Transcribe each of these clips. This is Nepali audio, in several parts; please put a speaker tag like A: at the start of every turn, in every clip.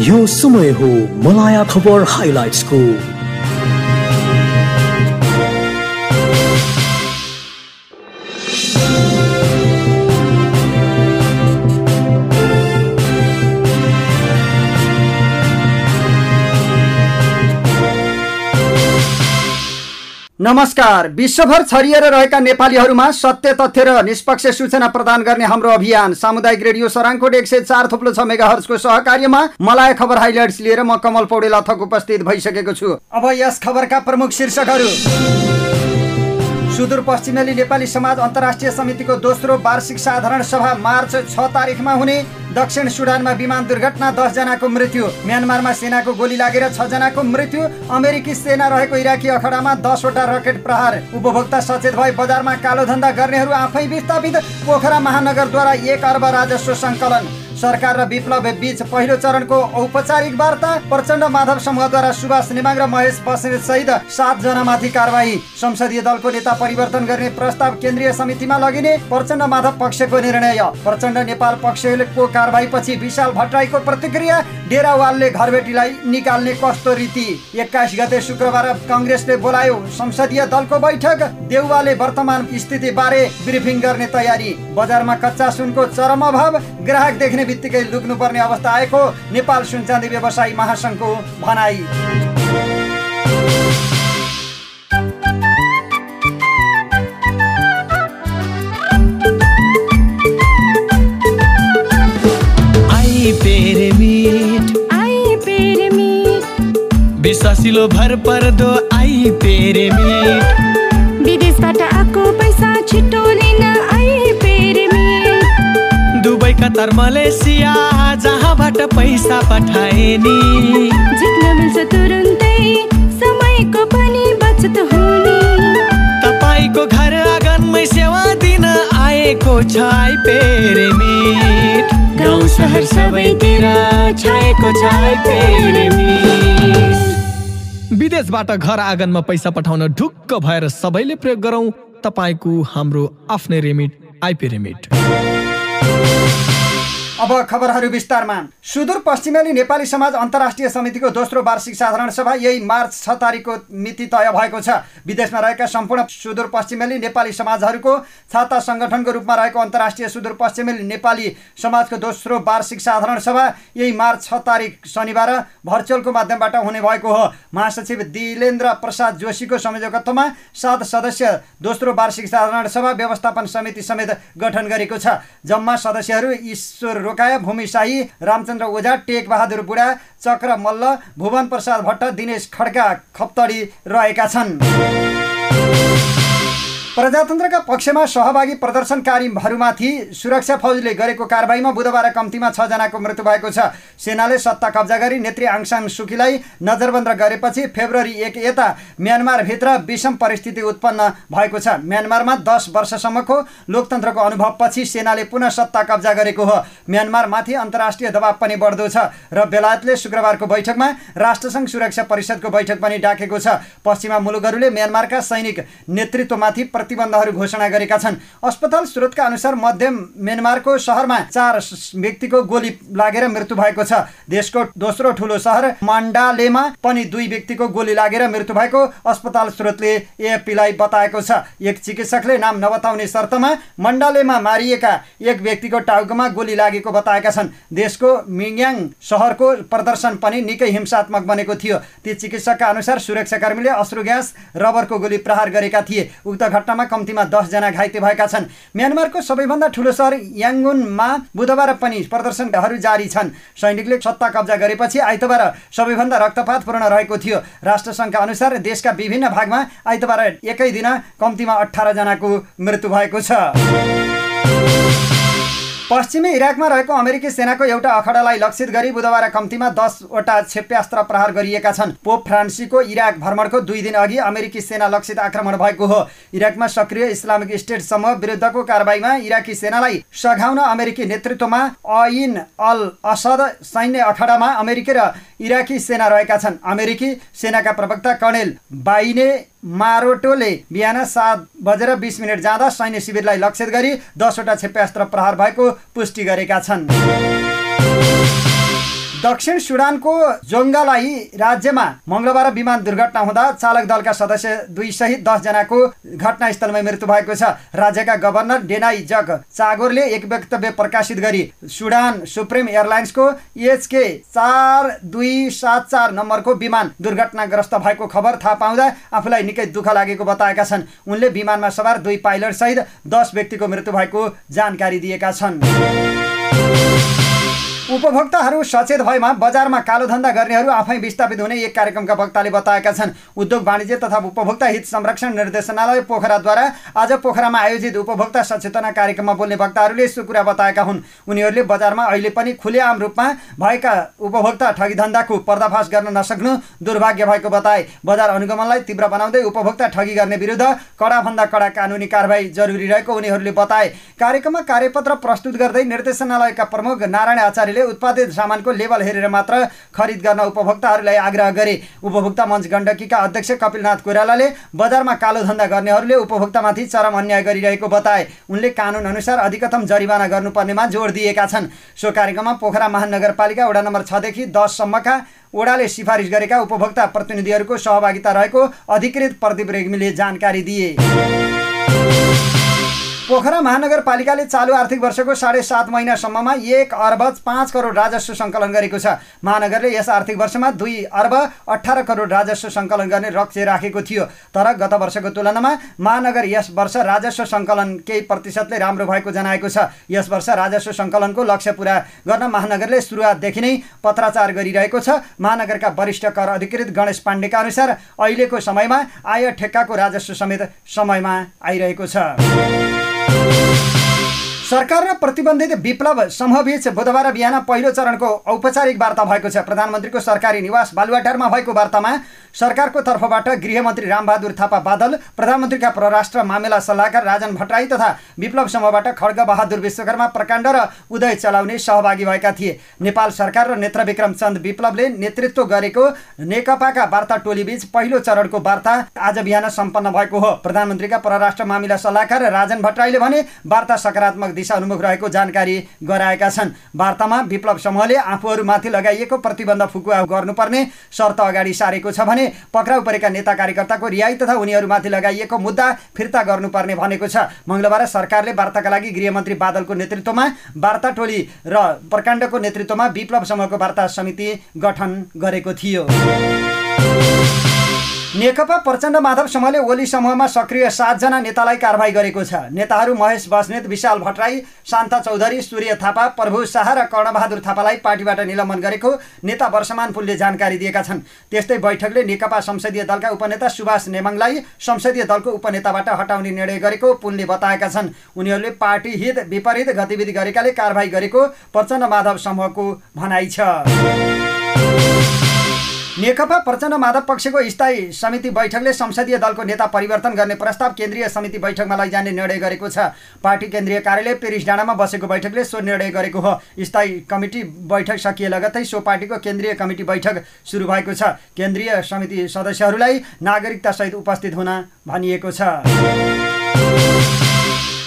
A: यो समय हो मलाया खबर हाइलाइट्सको
B: नमस्कार। विश्वभर छरिएर रहेका नेपालीहरूमा सत्य तथ्य र निष्पक्ष सूचना प्रदान गर्ने हाम्रो अभियान सामुदायिक रेडियो सराङकोट एक सय चार थुप्लो छ मेगा हर्सको सहकार्यमा मलाई खबर हाइलाइट्स लिएर म कमल पौडेल थक उपस्थित भइसकेको छु। अब यस खबरका प्रमुख शीर्षकहरू। सुदूरपश्चिमेली नेपाली समाज अन्तर्राष्ट्रिय समितिको दोस्रो वार्षिक साधारण सभा मार्च छ तारिकमा हुने। दक्षिण सुडानमा विमान दुर्घटना दसजनाको मृत्यु। म्यानमारमा सेनाको गोली लागेर छजनाको मृत्यु। अमेरिकी सेना रहेको इराकी अखडामा दसवटा रकेट प्रहार। उपभोक्ता सचेत भए बजारमा कालो धन्दा गर्नेहरू आफै विस्थापित। पोखरा महानगरद्वारा एक अर्ब राजस्व सङ्कलन। सरकार र विप्लव बीच पहिलो चरणको औपचारिक वार्ता प्रचण्ड माधव समूहद्वारा सुभाष नेमाङ र महेश बस्नेत सहित सातजनामाथि कारवाही। संसदीय दलको नेता परिवर्तन गर्ने प्रस्ताव केन्द्रीय समितिमा लगिने प्रचण्ड माधव पक्षको निर्णय। प्रचण्ड नेपाल पक्षको पछि विशाल भट्टराईको प्रतिक्रिया डेरावालले घरबेटीलाई निकाल्ने कस्तो रीति? एक्काइस गते शुक्रबार कङ्ग्रेसले बोलायो संसदीय दलको बैठक देउवाले वर्तमान स्थिति बारे ब्रिफिङ गर्ने तयारी। बजारमा कच्चा सुनको चरम अभाव ग्राहक देख्ने बित्तिकै लुक्नुपर्ने अवस्था आएको। नेपाल सुनचाँदी व्यवसायी महासङ्घको भनाई।
C: विश्वासिलो भर पर्दो आई पेरे
D: विदेशबाट
C: कतार मलेसिया जहाँबाट पैसा पठाए नि
D: जित्न मिल्छ तुरुन्तै समयको पनि बचत हुने।
C: तपाईँको घर आँगनमै सेवा दिन आएको छ आई पेरेमिट गाउँ सहर सबैतिर छाएको छ आई पेरेमिट विदेशबाट घर आँगनमा पैसा पठाउन ढुक्क भएर सबैले प्रयोग गरौँ तपाईँको हाम्रो आफ्नै रेमिट आइपी रेमिट
B: अब खबरहरू विस्तारमा। सुदूरपश्चिमेली नेपाली समाज अन्तर्राष्ट्रिय समितिको दोस्रो वार्षिक साधारण सभा यही मार्च छ तारिकको मिति तय भएको छ। विदेशमा रहेका सम्पूर्ण सुदूरपश्चिमेली नेपाली समाजहरूको छाता सङ्गठनको रूपमा रहेको अन्तर्राष्ट्रिय सुदूरपश्चिमेली नेपाली समाजको दोस्रो वार्षिक साधारण सभा यही मार्च छ तारिक शनिबार भर्चुअलको माध्यमबाट हुने भएको हो। महासचिव दिलेन्द्र प्रसाद जोशीको संयोजकत्वमा सात सदस्य दोस्रो वार्षिक साधारण सभा व्यवस्थापन समिति समेत गठन गरेको छ। जम्मा सदस्यहरू ईश्वर रोकाया भूमि शाही रामचन्द्र ओझा टेक बहादुर बुढा चक्र मल्ल भुवन प्रसाद भट्ट दिनेश खड्का खप्तडी रहेका छन्। प्रजातन्त्रका पक्षमा सहभागी प्रदर्शनकारीहरूमाथि सुरक्षा फौजले गरेको कारवाहीमा बुधबार कम्तीमा छजनाको मृत्यु भएको छ। सेनाले सत्ता कब्जा गरी नेत्री आङसान सुकीलाई नजरबन्द गरेपछि फेब्रुअरी एक यता म्यानमारभित्र विषम परिस्थिति उत्पन्न भएको छ। म्यानमारमा दस वर्षसम्मको लोकतन्त्रको अनुभवपछि सेनाले पुनः सत्ता कब्जा गरेको हो। म्यानमारमाथि अन्तर्राष्ट्रिय दबाव पनि बढ्दो छ र बेलायतले शुक्रबारको बैठकमा राष्ट्रसङ्घ सुरक्षा परिषदको बैठक पनि डाकेको छ। पश्चिमा मुलुकहरूले म्यानमारका सैनिक नेतृत्वमाथि प्रतिबन्धहरू घोषणा गरेका छन्। अस्पताल स्रोतका अनुसार मध्य म्यानमारको सहरमा चार व्यक्तिको गोली लागेर मृत्यु भएको छ। देशको दोस्रो ठुलो सहर मण्डालेमा पनि दुई व्यक्तिको गोली लागेर मृत्यु भएको अस्पताल स्रोतले एएफपीलाई बताएको छ। एक चिकित्सकले नाम नबताउने शर्तमा मण्डालेमा मारिएका एक व्यक्तिको टाउकोमा गोली लागेको बताएका छन्। देशको मिङ्याङ सहरको प्रदर्शन पनि निकै हिंसात्मक बनेको थियो। ती चिकित्सकका अनुसार सुरक्षाकर्मीले अश्रु ग्यास रबरको गोली प्रहार गरेका थिए। उक्त घटनामा घटनामा कम्तीमा दसजना घाइते भएका छन्। म्यानमारको सबैभन्दा ठुलो सहर याङ्गुनमा बुधबार पनि प्रदर्शनहरू जारी छन्। सैनिकले सत्ता कब्जा गरेपछि आइतबार सबैभन्दा रक्तपातपूर्ण रहेको थियो। राष्ट्रसङ्घका अनुसार देशका विभिन्न भागमा आइतबार एकै दिन कम्तीमा अठारजनाको मृत्यु भएको छ। पश्चिमी इराकमा रहेको अमेरिकी सेनाको एउटा अखडालाई लक्षित गरी बुधबार कम्तीमा दसवटा क्षेप्यास्त्र प्रहार गरिएका छन्। पोप फ्रान्सिसको इराक भ्रमणको दुई दिन अघि अमेरिकी सेना लक्षित आक्रमण भएको हो। इराकमा सक्रिय इस्लामिक स्टेट समूह विरुद्धको कारवाहीमा इराकी सेनालाई सघाउन अमेरिकी नेतृत्वमा ऐन अल असद सैन्य अखडामा अमेरिकी र इराकी सेना रहेका छन्। अमेरिकी सेनाका प्रवक्ता कर्णेल बाइने मारोटोले बिहान सात बजेर बिस मिनट जाँदा सैन्य शिविरलाई लक्षित गरी दसवटा क्षेप्यास्त्र प्रहार भएको पुष्टि गरेका छन्। दक्षिण सुडानको जोङ्गालाई राज्यमा मङ्गलबार विमान दुर्घटना हुँदा चालक दलका सदस्य दुई सहित दसजनाको घटनास्थलमै मृत्यु भएको छ। राज्यका गभर्नर डेनाई जग चागोरले एक वक्तव्य प्रकाशित गरी सुडान सुप्रिम एयरलाइन्सको एचके चार दुई सात चार नम्बरको विमान दुर्घटनाग्रस्त भएको खबर थाहा पाउँदा आफूलाई निकै दुःख लागेको बताएका छन्। उनले विमानमा सवार दुई पाइलट सहित दस व्यक्तिको मृत्यु भएको जानकारी दिएका छन्। उपभोक्ताहरू सचेत भएमा बजारमा कालोधन्दा गर्नेहरू आफै विस्थापित हुने एक कार्यक्रमका वक्ताले बताएका छन्। उद्योग वाणिज्य तथा उपभोक्ता हित संरक्षण निर्देशनालय पोखराद्वारा आज पोखरामा आयोजित उपभोक्ता सचेतना कार्यक्रममा बोल्ने वक्ताहरूले सो कुरा बताएका हुन्। उनीहरूले बजारमा अहिले पनि खुलेआम रूपमा भएका उपभोक्ता ठगीधन्दाको पर्दाफास गर्न नसक्नु दुर्भाग्य भएको बताए। बजार अनुगमनलाई तीव्र बनाउँदै उपभोक्ता ठगी गर्ने विरुद्ध कडाभन्दा कडा कानुनी कारवाही जरुरी रहेको उनीहरूले बताए। कार्यक्रममा कार्यपत्र प्रस्तुत गर्दै निर्देशनालयका प्रमुख नारायण आचार्यले उत्पादित सामानको लेबल हेरेर मात्र खरिद गर्न उपभोक्ताहरूलाई आग्रह गरे। उपभोक्ता मञ्च गण्डकीका अध्यक्ष कपिलनाथ कोइरालाले बजारमा कालो धन्दा गर्नेहरूले उपभोक्तामाथि चरम अन्याय गरिरहेको बताए। उनले कानुन अनुसार अधिकतम जरिवाना गर्नुपर्नेमा जोड दिएका छन्। सो कार्यक्रममा पोखरा महानगरपालिका वडा नम्बर छदेखि दससम्मका ओडाले सिफारिस गरेका उपभोक्ता प्रतिनिधिहरूको सहभागिता रहेको अधिकृत प्रदीप रेग्मीले जानकारी दिए। पोखरा महानगरपालिकाले चालु आर्थिक वर्षको साढे सात महिनासम्ममा एक अर्ब पाँच करोड राजस्व सङ्कलन गरेको छ। महानगरले यस आर्थिक वर्षमा दुई अर्ब अठार करोड राजस्व सङ्कलन गर्ने लक्ष्य राखेको थियो। तर गत वर्षको तुलनामा महानगर यस वर्ष राजस्व सङ्कलन केही प्रतिशतले राम्रो भएको जनाएको छ। यस वर्ष राजस्व सङ्कलनको लक्ष्य पुरा गर्न महानगरले सुरुवातदेखि नै पत्राचार गरिरहेको छ। महानगरका वरिष्ठ कर अधिकृत गणेश पाण्डेका अनुसार अहिलेको समयमा आय ठेक्काको राजस्व समेत समयमा आइरहेको छ। Thank you. सरकार र प्रतिबन्धित विप्लव समूहबीच बुधबार बिहान पहिलो चरणको औपचारिक वार्ता भएको छ। प्रधानमन्त्रीको सरकारी निवास बालुवाटारमा भएको वार्तामा सरकारको तर्फबाट गृहमन्त्री रामबहादुर थापा बादल प्रधानमन्त्रीका परराष्ट्र मामिला सल्लाहकार राजन भट्टराई तथा विप्लव समूहबाट खड्ग बहादुर विश्वकर्मा प्रकाण्ड र उदय चलाउने सहभागी भएका थिए। नेपाल सरकार र नेत्र विक्रम चन्द विप्लवले नेतृत्व गरेको नेकपाका वार्ता टोलीबीच पहिलो चरणको वार्ता आज बिहान सम्पन्न भएको हो। प्रधानमन्त्रीका परराष्ट्र मामिला सल्लाहकार राजन भट्टराईले भने वार्ता सकारात्मक दिशा उन्मुख रहेको जानकारी गराएका छन्। वार्तामा विप्लव समूहले आफूहरूमाथि लगाइएको प्रतिबन्ध फुकुवा गर्नुपर्ने शर्त अगाडि सारेको छ भने पक्राउ परेका नेता कार्यकर्ताको रिहाई तथा उनीहरूमाथि लगाइएको मुद्दा फिर्ता गर्नुपर्ने भनेको छ। मङ्गलबार सरकारले वार्ताका लागि गृहमन्त्री बादलको नेतृत्वमा वार्ता टोली र प्रकाण्डको नेतृत्वमा विप्लव समूहको वार्ता समिति गठन गरेको थियो। नेकपा प्रचण्ड माधव समूहले ओली समूहमा सक्रिय सातजना नेतालाई कारवाही गरेको छ। नेताहरू महेश बस्नेत विशाल भट्टराई शान्ता चौधरी सूर्य थापा प्रभु शाह र कर्णबहादुर थापालाई पार्टीबाट निलम्बन गरेको नेता वर्षमान पुलले जानकारी दिएका छन्। त्यस्तै बैठकले नेकपा संसदीय दलका उपनेता सुभाष नेमाङलाई संसदीय दलको उपनेताबाट हटाउने निर्णय गरेको पुलले बताएका छन्। उनीहरूले पार्टी हित विपरीत गतिविधि गरेकाले कारवाही गरेको प्रचण्ड माधव समूहको भनाइ छ। नेकपा प्रचण्ड माधव पक्षको स्थायी समिति बैठकले संसदीय दलको नेता परिवर्तन गर्ने प्रस्ताव केन्द्रीय समिति बैठकमा लैजाने निर्णय गरेको छ। पार्टी केन्द्रीय कार्यालय पेरिस डाँडामा बसेको बैठकले सो निर्णय गरेको हो। स्थायी कमिटी बैठक सकिए लगत्तै सो पार्टीको केन्द्रीय कमिटी बैठक सुरु भएको छ। केन्द्रीय समिति सदस्यहरूलाई नागरिकतासहित उपस्थित हुन भनिएको छ।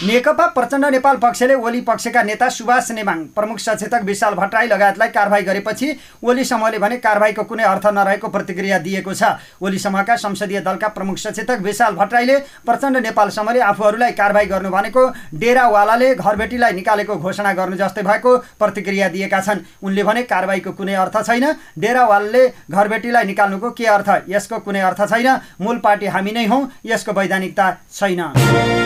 B: नेकपा प्रचण्ड नेपाल पक्षले ओली पक्षका नेता सुभाष नेमाङ प्रमुख सचेतक विशाल भट्टराई लगायतलाई कारवाही गरेपछि ओली समूहले भने कारवाहीको कुनै अर्थ नरहेको प्रतिक्रिया दिएको छ। ओली समूहका संसदीय दलका प्रमुख सचेतक विशाल भट्टराईले प्रचण्ड नेपाल समूहले आफूहरूलाई कारवाही गर्नु भनेको डेरावालाले घरबेटीलाई निकालेको घोषणा गर्नु जस्तै भएको प्रतिक्रिया दिएका छन्। उनले भने कारवाहीको कुनै अर्थ छैन। डेरावालले घरबेटीलाई निकाल्नुको के अर्थ? यसको कुनै अर्थ छैन। मूल पार्टी हामी नै हौँ। यसको वैधानिकता छैन।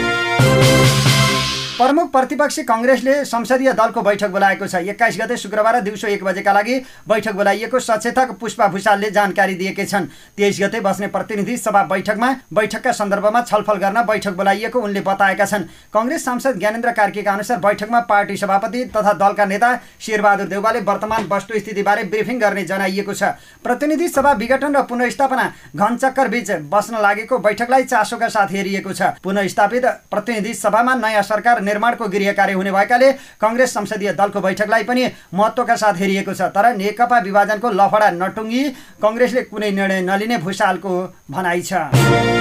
B: प्रमुख प्रतिपक्षी कङ्ग्रेसले संसदीय दलको बैठक बोलाएको छ। एक्काइस गते शुक्रबार दिउँसो एक बजेका लागि बैठक बोलाइएको सचेतक पुष्पा भूषालले जानकारी दिएकै छन्। तेइस गते बस्ने प्रतिनिधि सभा बैठकमा बैठकका सन्दर्भमा छलफल गर्न बैठक बोलाइएको उनले बताएका छन्। कङ्ग्रेस सांसद ज्ञानेन्द्र कार्कीका अनुसार बैठकमा पार्टी सभापति तथा दलका नेता शेरबहादुर देउवाले वर्तमान वस्तुस्थितिबारे ब्रिफिङ गर्ने जनाइएको छ। प्रतिनिधि सभा विघटन र पुनर्स्थापना घनचक्कर बीच बस्न लागेको बैठकलाई चासोका साथ हेरिएको छ। पुनर्स्थापित प्रतिनिधि सभामा नयाँ सरकार निर्माणको गृह कार्य हुने भएकाले कङ्ग्रेस संसदीय दलको बैठकलाई पनि महत्त्वका साथ हेरिएको छ। तर नेकपा विभाजनको लफडा नटुङ्गी कङ्ग्रेसले कुनै निर्णय नलिने भूषालको भनाइ छ।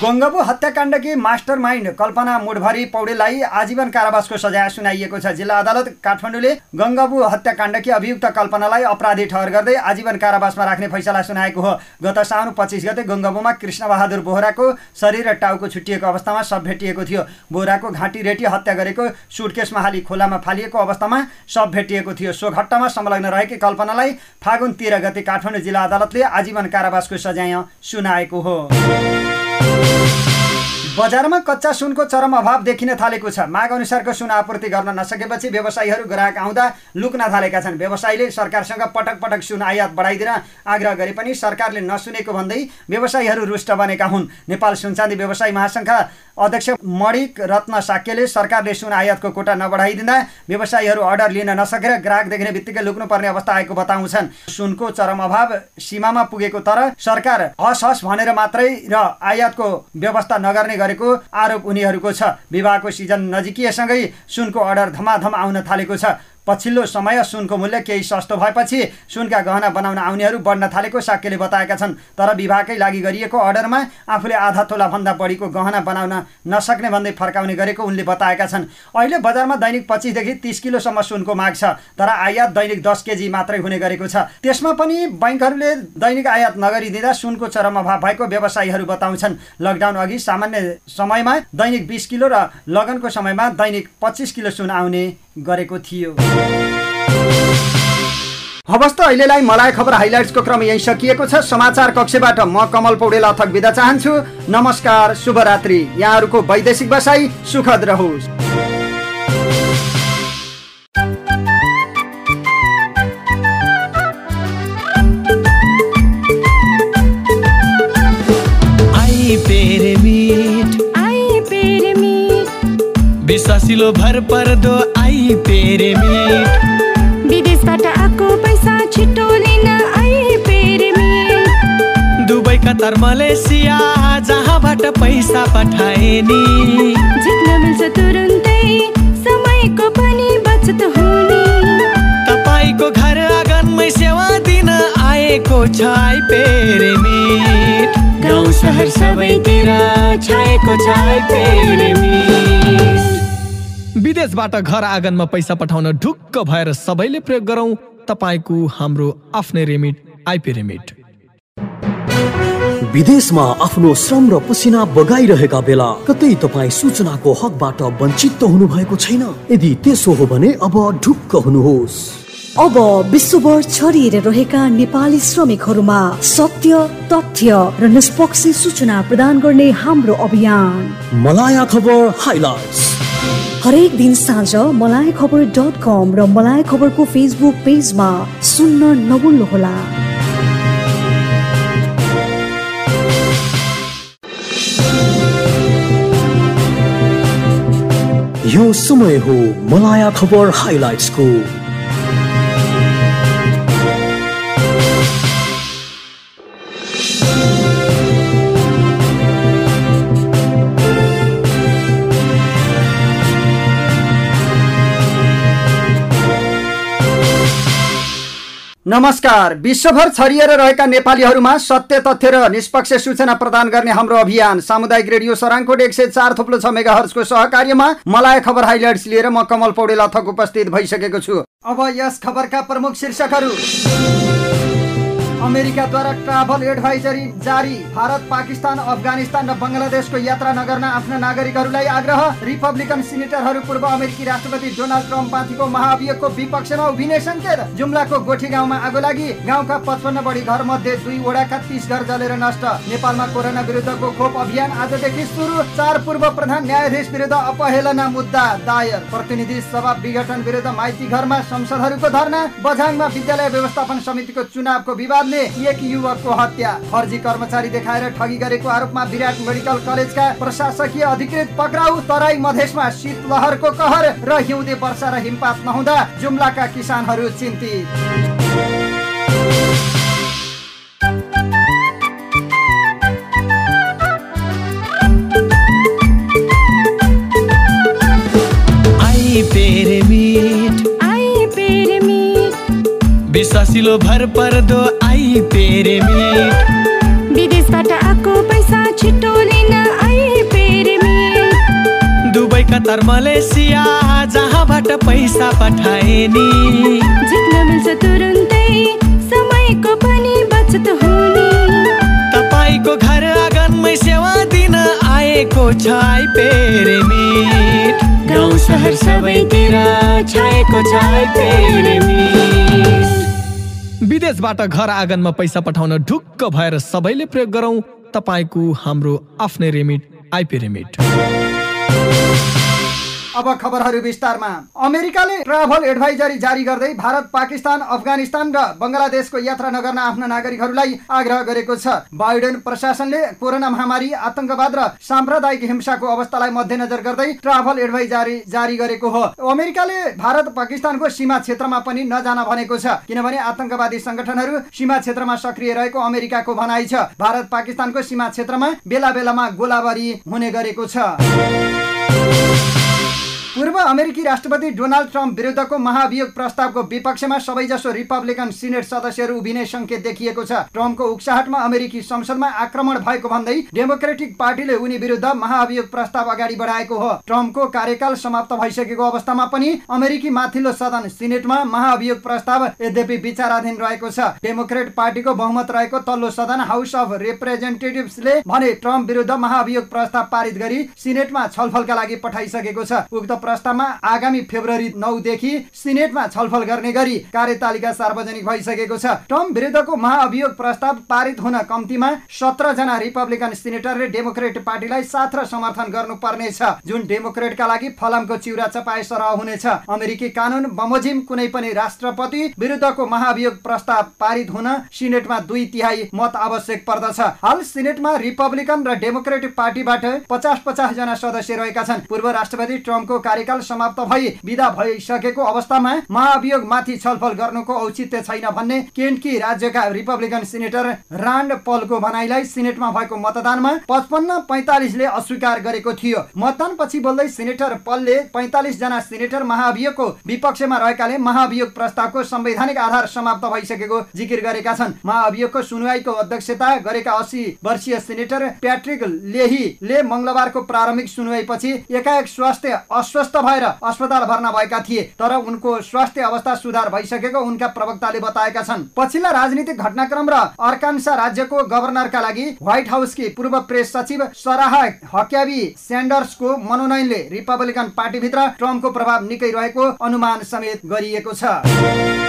B: गङ्गबु हत्याकाण्डकी मास्टर माइन्ड कल्पना मुडभरी पौडेललाई आजीवन कारावासको सजाय सुनाइएको छ। जिल्ला अदालत काठमाडौँले गङ्गबु हत्याकाण्डकी अभियुक्त कल्पनालाई अपराधी ठहर गर्दै आजीवन कारावासमा राख्ने फैसला सुनाएको हो। गत साउन पच्चिस गते गङ्गबुमा कृष्णबहादुर बोहराको शरीर र टाउको छुट्टिएको अवस्थामा शव भेटिएको थियो। बोहराको घाँटी रेटी हत्या गरेको सुटकेस हाली खोलामा फालिएको अवस्थामा शव भेटिएको थियो। सो घट्टामा संलग्न रहेकी कल्पनालाई फागुन तेह्र गते काठमाडौँ जिल्ला अदालतले आजीवन कारावासको सजाय सुनाएको हो। बजारमा कच्चा सुनको चरम अभाव देखिन थालेको छ। माग अनुसारको सुन आपूर्ति गर्न नसकेपछि व्यवसायीहरू ग्राहक आउँदा लुक्न थालेका छन्। व्यवसायीले सरकारसँग पटक पटक सुन आयात बढाइदिन आग्रह गरे पनि सरकारले नसुनेको भन्दै व्यवसायीहरू रुष्ट बनेका हुन्। नेपाल सुनचाँदी व्यवसायी महासङ्घका अध्यक्ष मणिक रत्न साक्यले सरकारले सुन आयातको कोटा नबढाइदिँदा व्यवसायीहरू अर्डर लिन नसकेर ग्राहक देखिने बित्तिकै लुक्नुपर्ने अवस्था आएको बताउँछन्। सुनको चरम अभाव सीमामा पुगेको तर सरकार हस हस भनेर मात्रै र आयातको व्यवस्था नगर्ने गरेको आरोप उनीहरूको छ। विवाहको सिजन नजिकिएसँगै सुनको अर्डर धमाधम आउन थालेको छ। पछिल्लो समय सुनको मूल्य केही सस्तो भएपछि सुनका गहना बनाउन आउनेहरू बढ्न थालेको साक्यले बताएका छन्। तर विवाहकै लागि गरिएको अर्डरमा आफूले आधा तोलाभन्दा बढीको गहना बनाउन नसक्ने भन्दै फर्काउने गरेको उनले बताएका छन्। अहिले बजारमा दैनिक पच्चिसदेखि तिस किलोसम्म सुनको माग छ तर आयात दैनिक दस केजी मात्रै हुने गरेको छ। त्यसमा पनि बैङ्कहरूले दैनिक आयात नगरिदिँदा सुनको चरम अभाव भएको व्यवसायीहरू बताउँछन्। लकडाउन अघि सामान्य समयमा दैनिक बिस किलो र लगनको समयमा दैनिक पच्चिस किलो सुन आउने गरेको थियो। हवस् त अहिलेलाई मलाई खबर हाइलाइट्सको क्रम यही सकिएको छ। समाचार कक्षबाट म कमल पौडेल अथक बिदा चाहन्छु। नमस्कार शुभरात्रि। यहाँहरूको वैदेशिक बसाई सुखद रहोस्।
C: आई पेरे मिट
D: आई पेरे मिट
C: विश्वासिलो भर पर्दो आई पेरे मिट
D: विदेशबाट आएको पैसा छिटो लिन आई पेरे मिट
C: दुबई कतार मलेसिया जहाँबाट पैसा पठाए नि
D: जित्न मिल्छ तुरुन्तै समयको पनि बचत हुने।
C: तपाईँको घर आँगनमै सेवा दिन आएको छ आई पेरे मिट गाउँ सहर सबैतिर छाएको छ आई पेरे मिट विदेशबाट घर आँगनमा पैसा पठाउन ढुक्क भएर सबैले प्रयोग गरौँ। तपाईँको हाम्रो आफ्नै रेमिट आइपी रेमिट
A: विदेशमा आफ्नो श्रम र पसिना बगाइरहेका बेला कतै तपाईँ सूचनाको हकबाट वञ्चित त हुनुभएको छैन। यदि त्यसो हो भने अब ढुक्क हुनुहोस्।
E: अब विश्वभर छरिएर रहेका नेपाली श्रमिकहरूमा सत्य तथ्य र निष्पक्ष सूचना प्रदान गर्ने हाम्रो अभियान।
A: मलाया खबर हाइलाइट्स
E: हरेक दिन साँझ मलाई खबर डट कम र मलाई खबरको फेसबुक पेजमा सुन्न नभुल्नुहोला
A: यो समय हो मलाया खबर हाइलाइट्सको।
B: नमस्कार। विश्वभर छरिएर रहेका नेपालीहरूमा सत्य तथ्य र निष्पक्ष सूचना प्रदान गर्ने हाम्रो अभियान सामुदायिक रेडियो सराङकोट एक सय चार थुप्लो छ मेगा हर्सको सहकार्यमा मलाई खबर हाइलाइट्स लिएर म कमल पौडेल अथक उपस्थित भइसकेको छु। अब यस खबरका प्रमुख शीर्षकहरू। अमेरिकाद्वारा ट्राभल एडभाइजरी जारी। भारत पाकिस्तान अफगानिस्तान र बङ्गलादेशको यात्रा नगर्न आफ्ना नागरिकहरूलाई आग्रह। रिपब्लिकन सिनेटरहरू पूर्व अमेरिकी राष्ट्रपति डोनाल्ड ट्रम्प माथिको महाअभियोगको विपक्षमा उभिने सङ्केत जुम्लाको गोठी गाउँमा आगो लागि गाउँका पचपन्न बढी घर मध्ये दुई वडाका तिस घर जलेर नष्ट। नेपालमा कोरोना विरुद्धको खोप अभियान आजदेखि सुरु। चार पूर्व प्रधान न्यायाधीश विरुद्ध अपहेलना मुद्दा दायर। प्रतिनिधि सभा विघटन विरुद्ध माइती घरमा संसदहरूको धरना। बझाङमा विद्यालय व्यवस्थापन समितिको चुनावको विवादले एक युवकको हत्या। फर्जी कर्मचारी देखाएर ठगी गरेको आरोपमा विराट मेडिकल कलेजका प्रशासकीय अधिकृत पक्राउ तराई मधेसमा शीतलहरको कहर र हिउँदे वर्षा र हिमपात नहुँदा जुम्लाका किसानहरू चिन्तित।
C: आई पेरे मिट
D: आई पेरे मिट
C: विश्वासिलो भर पर्दो
D: विदेशबाट आएको पैसा छिटो लिन मिट
C: दुबई कतार मलेसिया जहाँबाट पैसा पठाए नि।
D: जित्न मिल्छ तुरुन्तै समयको पनि बचत हुने।
C: तपाईँको घर आँगनमै सेवा दिन आएको छ आई पेरे मिट गाउँ सहर सबैतिर छाएको छ आई पेरे मिट विदेशबाट घर आँगनमा पैसा पठाउन ढुक्क भएर सबैले प्रयोग गरौँ। तपाईँको हाम्रो आफ्नै रेमिट आइपी रेमिट।
B: अब खबरहरू विस्तारमा। अमेरिकाले ट्राभल एडभाइजरी जारी गर्दै भारत पाकिस्तान अफगानिस्तान र बङ्गलादेशको यात्रा नगर्न आफ्ना नागरिकहरूलाई आग्रह गरेको छ। बाइडेन प्रशासनले कोरोना महामारी आतंकवाद र साम्प्रदायिक हिंसाको अवस्थालाई मध्यनजर गर्दै ट्राभल एडभाइजरी जारी गरेको हो। अमेरिकाले भारत पाकिस्तानको सीमा क्षेत्रमा पनि नजान भनेको छ किनभने आतंकवादी संगठनहरू सीमा क्षेत्रमा सक्रिय रहेको अमेरिकाको भनाइ छ। भारत पाकिस्तानको सीमा क्षेत्रमा बेला बेलामा गोलाबारी हुने गरेको छ। पूर्व अमेरिकी राष्ट्रपति डोनाल्ड ट्रम्प विरुद्धको महाभियोग प्रस्तावको विपक्षमा सबैजसो रिपब्लिकन सिनेट सदस्यहरू उभिने सङ्केत देखिएको छ। ट्रम्पको उक्साहटमा अमेरिकी संसदमा आक्रमण भएको भन्दै डेमोक्रेटिक पार्टीले उनी विरुद्ध महाभियोग प्रस्ताव अगाडि बढाएको हो। ट्रम्पको कार्यकाल समाप्त भइसकेको अवस्थामा पनि अमेरिकी माथिल्लो सदन सिनेटमा महाभियोग प्रस्ताव यद्यपि विचाराधीन रहेको छ। डेमोक्रेट पार्टीको बहुमत रहेको तल्लो सदन हाउस अफ रिप्रेजेन्टेटिभ्सले भने ट्रम्प विरुद्ध महाभियोग प्रस्ताव पारित गरी सिनेटमा छलफलका लागि पठाइसकेको छ। उक्त प्रस्तावमा आगामी फेब्रुअरी नौदेखि सिनेटमा छलफल गर्ने गरी कार्यतालिका सार्वजनिक भइसकेको छ। ट्रम्प विरुद्धको महाअभियोग प्रस्ताव पारित हुन कम्तीमा सत्र जना रिपब्लिकन सिनेटरले डेमोक्रेट पार्टीलाई साथ र समर्थन गर्नुपर्नेछ। जुन डेमोक्रेटका लागि फलामको चिउरा चपाए सरह हुनेछ। अमेरिकी कानुन बमोजिम कुनै पनि राष्ट्रपति विरुद्धको महाअभियोग प्रस्ताव पारित हुन सिनेटमा दुई तिहाई मत आवश्यक पर्दछ। हाल सिनेटमा रिपब्लिकन र डेमोक्रेटिक पार्टीबाट पचास पचास जना सदस्य रहेका छन्। पूर्व राष्ट्रपति ट्रम्पको कार्यकाल समाप्त भई विदा भइसकेको अवस्थामा महाअभियोग माथि छलफल गर्नुको औचित्य छैन भन्ने केन्टकी राज्यका रिपब्लिकन सिनेटर रान्ड पलको भनाइलाई सिनेटमा भएको मतदानमा पचपन्न पैतालिसले अस्वीकार गरेको थियो। मतदान पछि बोल्दै सिनेटर पलले पैतालिस जना सिनेटर महाअभियोगको विपक्षमा रहेकाले महाअभियोग प्रस्तावको संवैधानिक आधार समाप्त भइसकेको जिकिर गरेका छन्। महाअभियोगको सुनवाईको अध्यक्षता गरेका अस्सी वर्षीय सिनेटर प्याट्रिक लेहीले मङ्गलबारको प्रारम्भिक सुनवाई पछि एकाएक स्वास्थ्य अस्वस्थ भएर अस्पताल भर्ना भएका थिए तर उनको स्वास्थ्य अवस्था सुधार भइसकेको उनका प्रवक्ताले बताएका छन्। पछिल्ला राजनीतिक घटनाक्रम र अर्कान्सा राज्यको गभर्नरका लागि व्हाइट हाउसकी पूर्व प्रेस सचिव सराह हक्याबी स्यान्डर्सको मनोनयनले रिपब्लिकन पार्टीभित्र ट्रम्पको प्रभाव निकै रहेको अनुमान समेत गरिएको छ।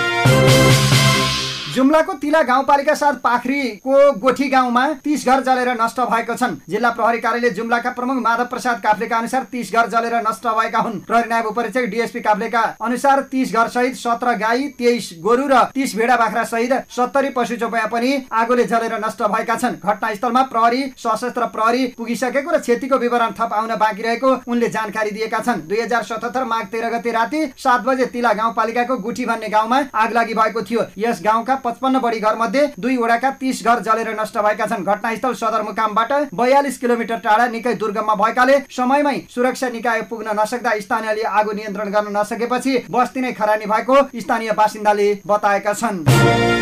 B: जुम्लाको तिला गाउँपालिका साथ पाखरीको गोठी गाउँमा तीस घर जलेर नष्ट भएको छन्। जिल्ला प्रहरी कार्यालय जुम्लाका प्रमुख माधव प्रसाद काफ्लेका अनुसार तीस घर जलेर नष्ट भएका हुन्। प्रहरी नायब उपरीक्षक डिएसपी काफ्लेका अनुसार तीस घर सहित सत्र गाई तेइस गोरु र तीस भेडा बाख्रा सहित सत्तरी पशु चौपया पनि आगोले जलेर नष्ट भएका छन्। घटनास्थलमा प्रहरी सशस्त्र प्रहरी पुगिसकेको र क्षतिको विवरण थप आउन बाँकी रहेको उनले जानकारी दिएका छन्। दुई हजार सतहत्तर माघ तेह्र गते राति सात बजे तिला गाउँपालिकाको गुठी भन्ने गाउँमा आग लागि भएको थियो। यस गाउँका पचपन्न बढी घर मध्ये दुईवटाका तीस घर जलेर नष्ट भएका छन्। घटनास्थल सदरमुकामबाट बयालिस किलोमिटर टाढा निकै दुर्गममा भएकाले समयमै सुरक्षा निकाय पुग्न नसक्दा स्थानीयले आगो नियन्त्रण गर्न नसकेपछि बस्ती नै खरानी भएको स्थानीय बासिन्दाले बताएका छन्।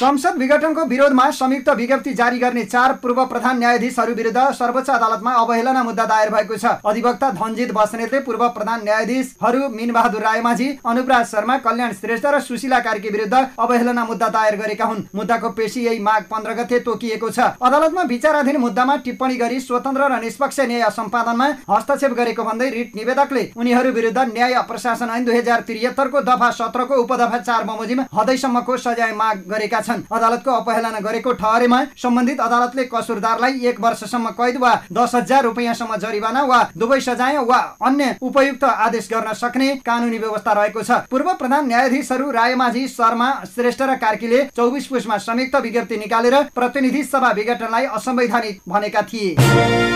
B: संसद विघटनको विरोधमा संयुक्त विज्ञप्ति जारी गर्ने चार पूर्व प्रधान न्यायाधीशहरू विरुद्ध सर्वोच्च अदालतमा अवहेलना मुद्दा दायर भएको छ। अधिवक्ता धनजित बस्नेतले पूर्व प्रधान न्यायाधीशहरू मिनबहादुर रायमाझी अनुपराज शर्मा कल्याण श्रेष्ठ र सुशीला कार्की विरुद्ध अवहेलना मुद्दा दायर गरेका हुन्। मुद्दाको पेशी यही माघ पन्ध्र गते तोकिएको छ। अदालतमा विचाराधीन मुद्दामा टिप्पणी गरी स्वतन्त्र र निष्पक्ष न्याय सम्पादनमा हस्तक्षेप गरेको भन्दै रिट निवेदकले उनीहरू विरुद्ध न्याय प्रशासन ऐन दुई हजार त्रिहत्तरको दफा सत्रको उपदफा चार बमोजिम हदैसम्मको सजाय माग गरेका छन्। अदालतको अपहेलना गरेको ठहरेमा सम्बन्धित अदालतले कसुरदारलाई एक वर्षसम्म कैद वा दस हजार रुपियाँसम्म जरिवाना वा दुवै सजाय वा अन्य उपयुक्त आदेश गर्न सक्ने कानुनी व्यवस्था रहेको छ। पूर्व प्रधान न्यायाधीशहरू रायमाझी शर्मा श्रेष्ठ र कार्कीले चौबिस पुसमा संयुक्त विज्ञप्ति निकालेर प्रतिनिधि सभा विघटनलाई असंवैधानिक भनेका थिए।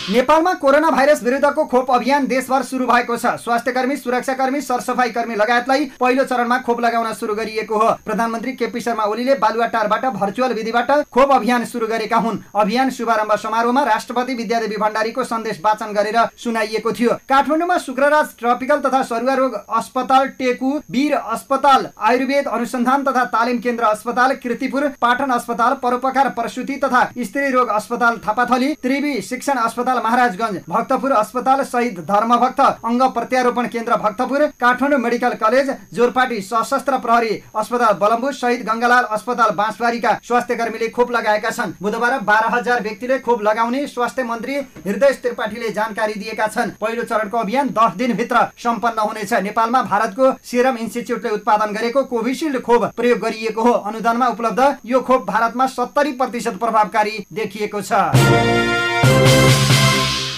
B: नेपालमा कोरोना भाइरस विरुद्धको खोप अभियान देशभर सुरु भएको छ। स्वास्थ्यकर्मी सुरक्षाकर्मी सरसफाई कर्मी लगायतलाई पहिलो चरणमा खोप लगाउन सुरु गरिएको हो। प्रधानमन्त्री केपी शर्मा ओलीले बालुवाटारबाट भर्चुअल विधिबाट खोप अभियान सुरु गरेका हुन्। अभियान शुभारम्भ समारोहमा राष्ट्रपति विद्यादेवी भण्डारीको सन्देश वाचन गरेर सुनाइएको थियो। काठमाडौँमा शुक्रराज ट्रपिकल तथा सरुवा रोग अस्पताल टेकु वीर अस्पताल आयुर्वेद अनुसन्धान तथा तालिम केन्द्र अस्पताल कृतिपुर पाटन अस्पताल परोपकार प्रसुति तथा स्त्री रोग अस्पताल थापाथली त्रिवी शिक्षण अस्पताल महाराजगञ्ज भक्तपुर अस्पताल शहीद धर्मभक्त अङ्ग प्रत्यारोपण केन्द्र भक्तपुर काठमाडौँ मेडिकल कलेज जोरपाटी सशस्त्र प्रहरी अस्पताल बलम्बु शहीद गङ्गालाल अस्पताल बाँसबारीका स्वास्थ्य कर्मीले खोप लगाएका छन्। बुधबार बाह्र हजार व्यक्तिले खोप लगाउने स्वास्थ्य मन्त्री हृदय त्रिपाठीले जानकारी दिएका छन्। पहिलो चरणको अभियान दस दिनभित्र सम्पन्न हुनेछ। नेपालमा भारतको सिरम इन्स्टिच्युटले उत्पादन गरेको कोभिसिल्ड खोप प्रयोग गरिएको हो। अनुदानमा उपलब्ध यो खोप भारतमा सत्तरी प्रतिशत प्रभावकारी देखिएको छ।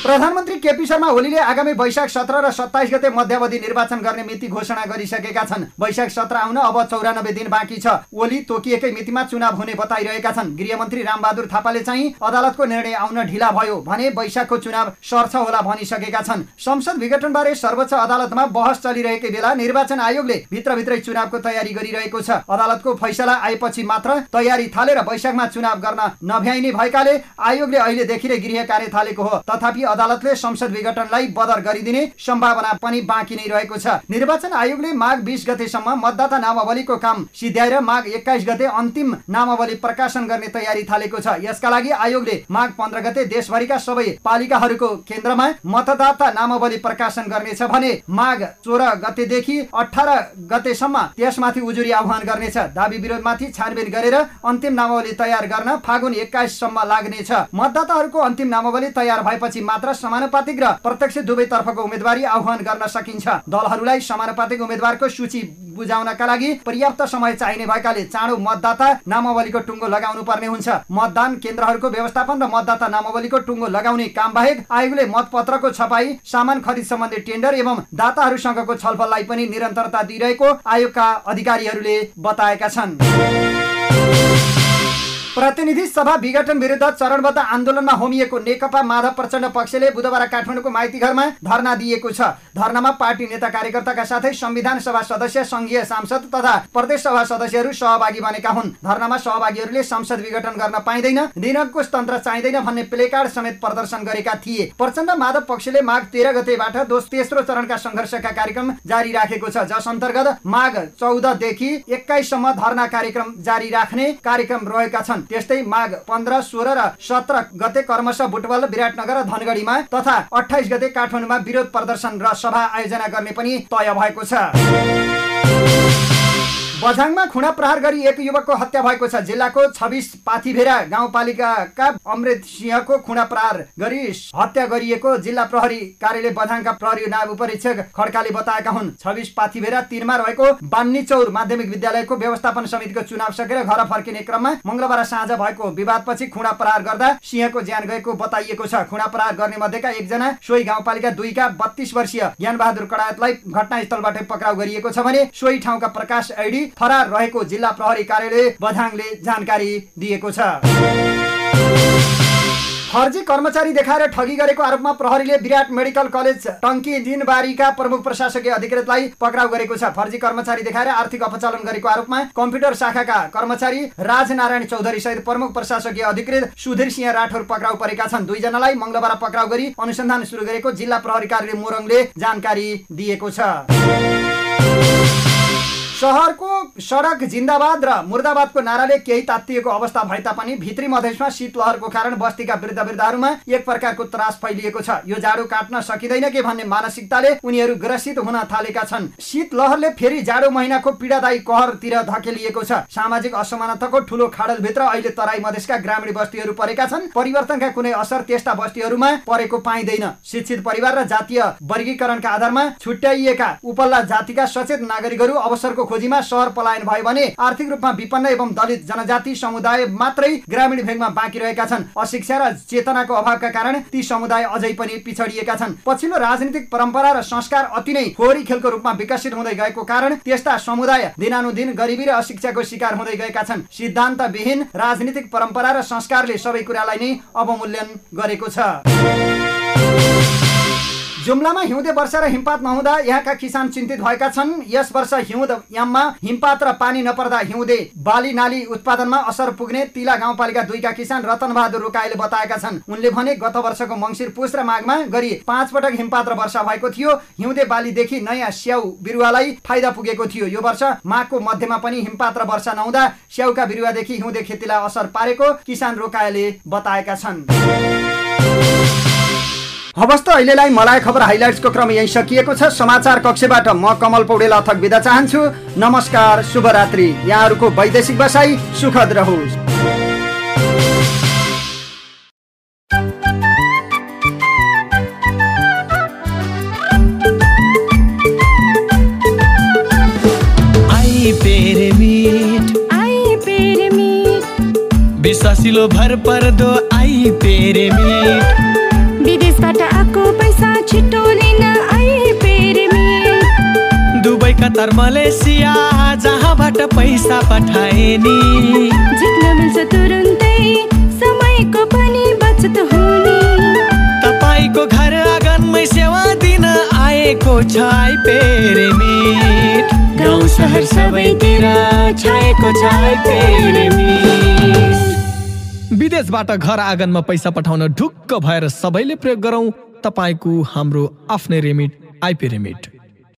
B: प्रधानमन्त्री केपी शर्मा ओलीले आगामी वैशाख सत्र र सत्ताइस गते मध्यावधि निर्वाचन गर्ने मिति घोषणा गरिसकेका छन्। वैशाख सत्र आउन अब चौरानब्बे दिन बाँकी छ। ओली तोकिएकै मितिमा चुनाव हुने बताइरहेका छन्। गृहमन्त्री रामबहादुर थापाले चाहिँ अदालतको निर्णय आउन ढिला भयो भने वैशाखको चुनाव सर्छ होला भनिसकेका छन्। संसद विघटनबारे सर्वोच्च अदालतमा बहस चलिरहेकै बेला निर्वाचन आयोगले भित्रभित्रै चुनावको तयारी गरिरहेको छ। अदालतको फैसला आएपछि मात्र तयारी थालेर वैशाखमा चुनाव गर्न नभ्याइने भएकाले आयोगले अहिलेदेखि नै गृह कार्य थालेको हो। तथापि अदालतले संसद विघटनलाई बदर गरिदिने सम्भावना पनि बाँकी नै रहेको छ। निर्वाचन आयोगले माघ बिस गतेसम्म मतदाता नामावलीको काम सिध्याएर माघ एक्काइस गते अन्तिम नामावली प्रकाशन गर्ने तयारी थालेको छ। यसका लागि आयोगले माघ पन्ध्र गते देशभरिका सबै पालिकाहरूको केन्द्रमा मतदाता नामावली प्रकाशन गर्नेछ भने माघ चौध गतेदेखि अठार गतेसम्म त्यसमाथि उजुरी आह्वान गर्नेछ। दावी विरोधमाथि छानबिन गरेर अन्तिम नामावली तयार गर्न फागुन एक्काइससम्म लाग्नेछ। मतदाताहरूको अन्तिम नामावली तयार भएपछि मात्र मात्र समानुपातिक र प्रत्यक्ष दुवैतर्फको उम्मेदवारी आह्वान गर्न सकिन्छ। दलहरूलाई समानुपातिक उम्मेद्वारको सूची बुझाउनका लागि पर्याप्त समय चाहिने भएकाले चाँडो मतदाता नामावलीको टुङ्गो लगाउनु पर्ने हुन्छ। मतदान केन्द्रहरूको व्यवस्थापन र मतदाता नामावलीको टुङ्गो लगाउने काम बाहेक आयोगले मतपत्रको छपाई सामान खरिद सम्बन्धी टेन्डर एवं दाताहरूसँगको छलफललाई पनि निरन्तरता दिइरहेको आयोगका अधिकारीहरूले बताएका छन्। प्रतिनिधि सभा विघटन विरुद्ध चरणबद्ध आन्दोलनमा होमिएको नेकपा माधव प्रचण्ड पक्षले बुधबार काठमाडौँको माइती घरमा धरना दिएको छ। धरनामा पार्टी नेता कार्यकर्ताका साथै संविधान सभा सदस्य संघीय सांसद तथा प्रदेश सभा सदस्यहरू सहभागी बनेका हुन्। धरनामा सहभागीहरूले संसद विघटन गर्न पाइँदैन दिनकुश तन्त्र चाहिँदैन भन्ने प्लेकार्ड समेत प्रदर्शन गरेका थिए। प्रचण्ड माधव पक्षले माघ तेह्र गतेबाट दोष तेस्रो चरणका सङ्घर्षका कार्यक्रम जारी राखेको छ जस अन्तर्गत माघ चौधदेखि एक्काइससम्म धरना कार्यक्रम जारी राख्ने कार्यक्रम रहेका छन्। त्यस्तै माघ पन्ध्र सोह्र र सत्र गते कर्मश बुटवल विराटनगर र धनगढीमा तथा अठाइस गते काठमाडौँमा विरोध प्रदर्शन र सभा आयोजना गर्ने पनि तय भएको छ। बझाङमा खुडा प्रहार गरी एक युवकको हत्या भएको छ। जिल्लाको छबिस पाथिभेरा गाउँपालिकाका अमृत सिंहको खुडा प्रहार गरी हत्या गरिएको जिल्ला प्रहरी कार्यालय बझाङका प्रहरी नायब उपरीक्षक खड्काले बताएका हुन्। छबिस पाथिभेरा तिनमा रहेको बान्नी चौर माध्यमिक विद्यालयको व्यवस्थापन समितिको चुनाव सकेर घर फर्किने क्रममा मङ्गलबार साँझ भएको विवादपछि खुडा प्रहार गर्दा सिंहको ज्यान गएको बताइएको छ। खुडा प्रहार गर्ने मध्येका एकजना सोही गाउँपालिका दुईका बत्तीस वर्षीय ज्ञानबहादुर कडायतलाई घटनास्थलबाट पक्राउ गरिएको छ भने सोही ठाउँका प्रकाश ऐडी फरार रहेको जिल्ला प्रहरी कार्यालय बझाङले जानकारी दिएको छ। फर्जी कर्मचारी देखाएर ठगी गरेको आरोपमा प्रहरीले विराट मेडिकल कलेज टङ्की दिनबारीका प्रमुख प्रशासकीय अधिकृतलाई पक्राउ गरेको छ। फर्जी कर्मचारी देखाएर आर्थिक अपचालन गरेको आरोपमा कम्प्युटर शाखाका कर्मचारी राजनारायण चौधरी सहित प्रमुख प्रशासकीय अधिकृत सुधीर सिंह राठौर पक्राउ परेका छन्। दुईजनालाई मङ्गलबार पक्राउ गरी अनुसन्धान सुरु गरेको जिल्ला प्रहरी कार्यालय मोरङले जानकारी दिएको छ। सहरको सडक जिन्दाबाद र मुर्दाबादको नाराले केही तात्तिएको अवस्था भए तापनि भित्री मधेसमा शीतलहरको कारण बस्तीका वृद्ध वृद्धाहरूमा एक प्रकारको त्रास फैलिएको छ। यो जाडो काट्न सकिँदैन के भन्ने मानसिकताले उनीहरू ग्रसित हुन थालेका छन्। शीतलहरले फेरि जाडो महिनाको पीडादायी कहरतिर धकेलिएको छ। सामाजिक असमानताको ठुलो खाडलभित्र अहिले तराई मधेसका ग्रामीण बस्तीहरू परेका छन्। परिवर्तनका कुनै असर त्यस्ता बस्तीहरूमा परेको पाइँदैन। शिक्षित परिवार र जातीय वर्गीकरणका आधारमा छुट्याइएका उपल्ला जातिका सचेत नागरिकहरू अवसरको खोजीमा सहर पलायन भयो भने आर्थिक रूपमा विपन्न एवं दलित जनजाति समुदाय मात्रै ग्रामीण भेगमा बाँकी रहेका छन्। अशिक्षा र चेतनाको अभावका कारण ती समुदाय अझै पनि पिछडिएका छन्। पछिल्लो राजनीतिक परम्परा र संस्कार अति नै फोहोरी खेलको रूपमा विकसित हुँदै गएको कारण त्यस्ता समुदाय दिनानुदिन गरिबी र अशिक्षाको शिकार हुँदै गएका छन्। सिद्धान्तविहीन राजनीतिक परम्परा र संस्कारले सबै कुरालाई नै अवमूल्यन गरेको छ। जुम्लामा हिउँदे वर्षा र हिमपात नहुँदा यहाँका किसान चिन्तित भएका छन्। यस वर्ष हिउँद याममा हिमपात र पानी नपर्दा हिउँदे बाली नाली उत्पादनमा असर पुग्ने तिला गाउँपालिका दुईका किसान रतन बहादुर रोकाईले बताएका छन्। उनले भने गत वर्षको मङ्सिर पुस र माघमा गरी पाँच पटक हिमपात र वर्षा भएको थियो। हिउँदे बालीदेखि नयाँ स्याउ बिरुवालाई फाइदा पुगेको थियो। यो वर्ष माघको मध्यमा पनि हिमपात र वर्षा नहुँदा स्याउका बिरुवादेखि हिउँदे खेतीलाई असर पारेको किसान रोकाएले बताएका छन्। हवस् त अहिलेलाई मलाई खबर हाइलाइट्सको क्रम यही सकिएको छ। समाचार कक्षबाट म कमल पौडेल अथक बिदा चाहन्छु। नमस्कार शुभरात्रि। यहाँहरूको वैदेशिक बसाई सुखद रहोस्।
C: विश्वासिलो भर पर्दो आई पेरे मिट।
D: आएको पैसा छिटो लिन आई पेरे मिट
C: दुबई कतार मलेसिया जहाँबाट पैसा पठाए नि
D: जित्न मिल्छ तुरुन्तै समयको पनि बचत हुने।
C: तपाईँको घर आँगनमै सेवा दिन आएको छ आई पेरे मिट गाउँ सहर सबैतिर छाएको छ आई पेरे मिट विदेशबाट घर आँगनमा पैसा पठाउन ढुक्क भएर सबैले प्रयोग गरौँ। तपाईँको हाम्रो आफ्नै रेमिट आइपी रेमिट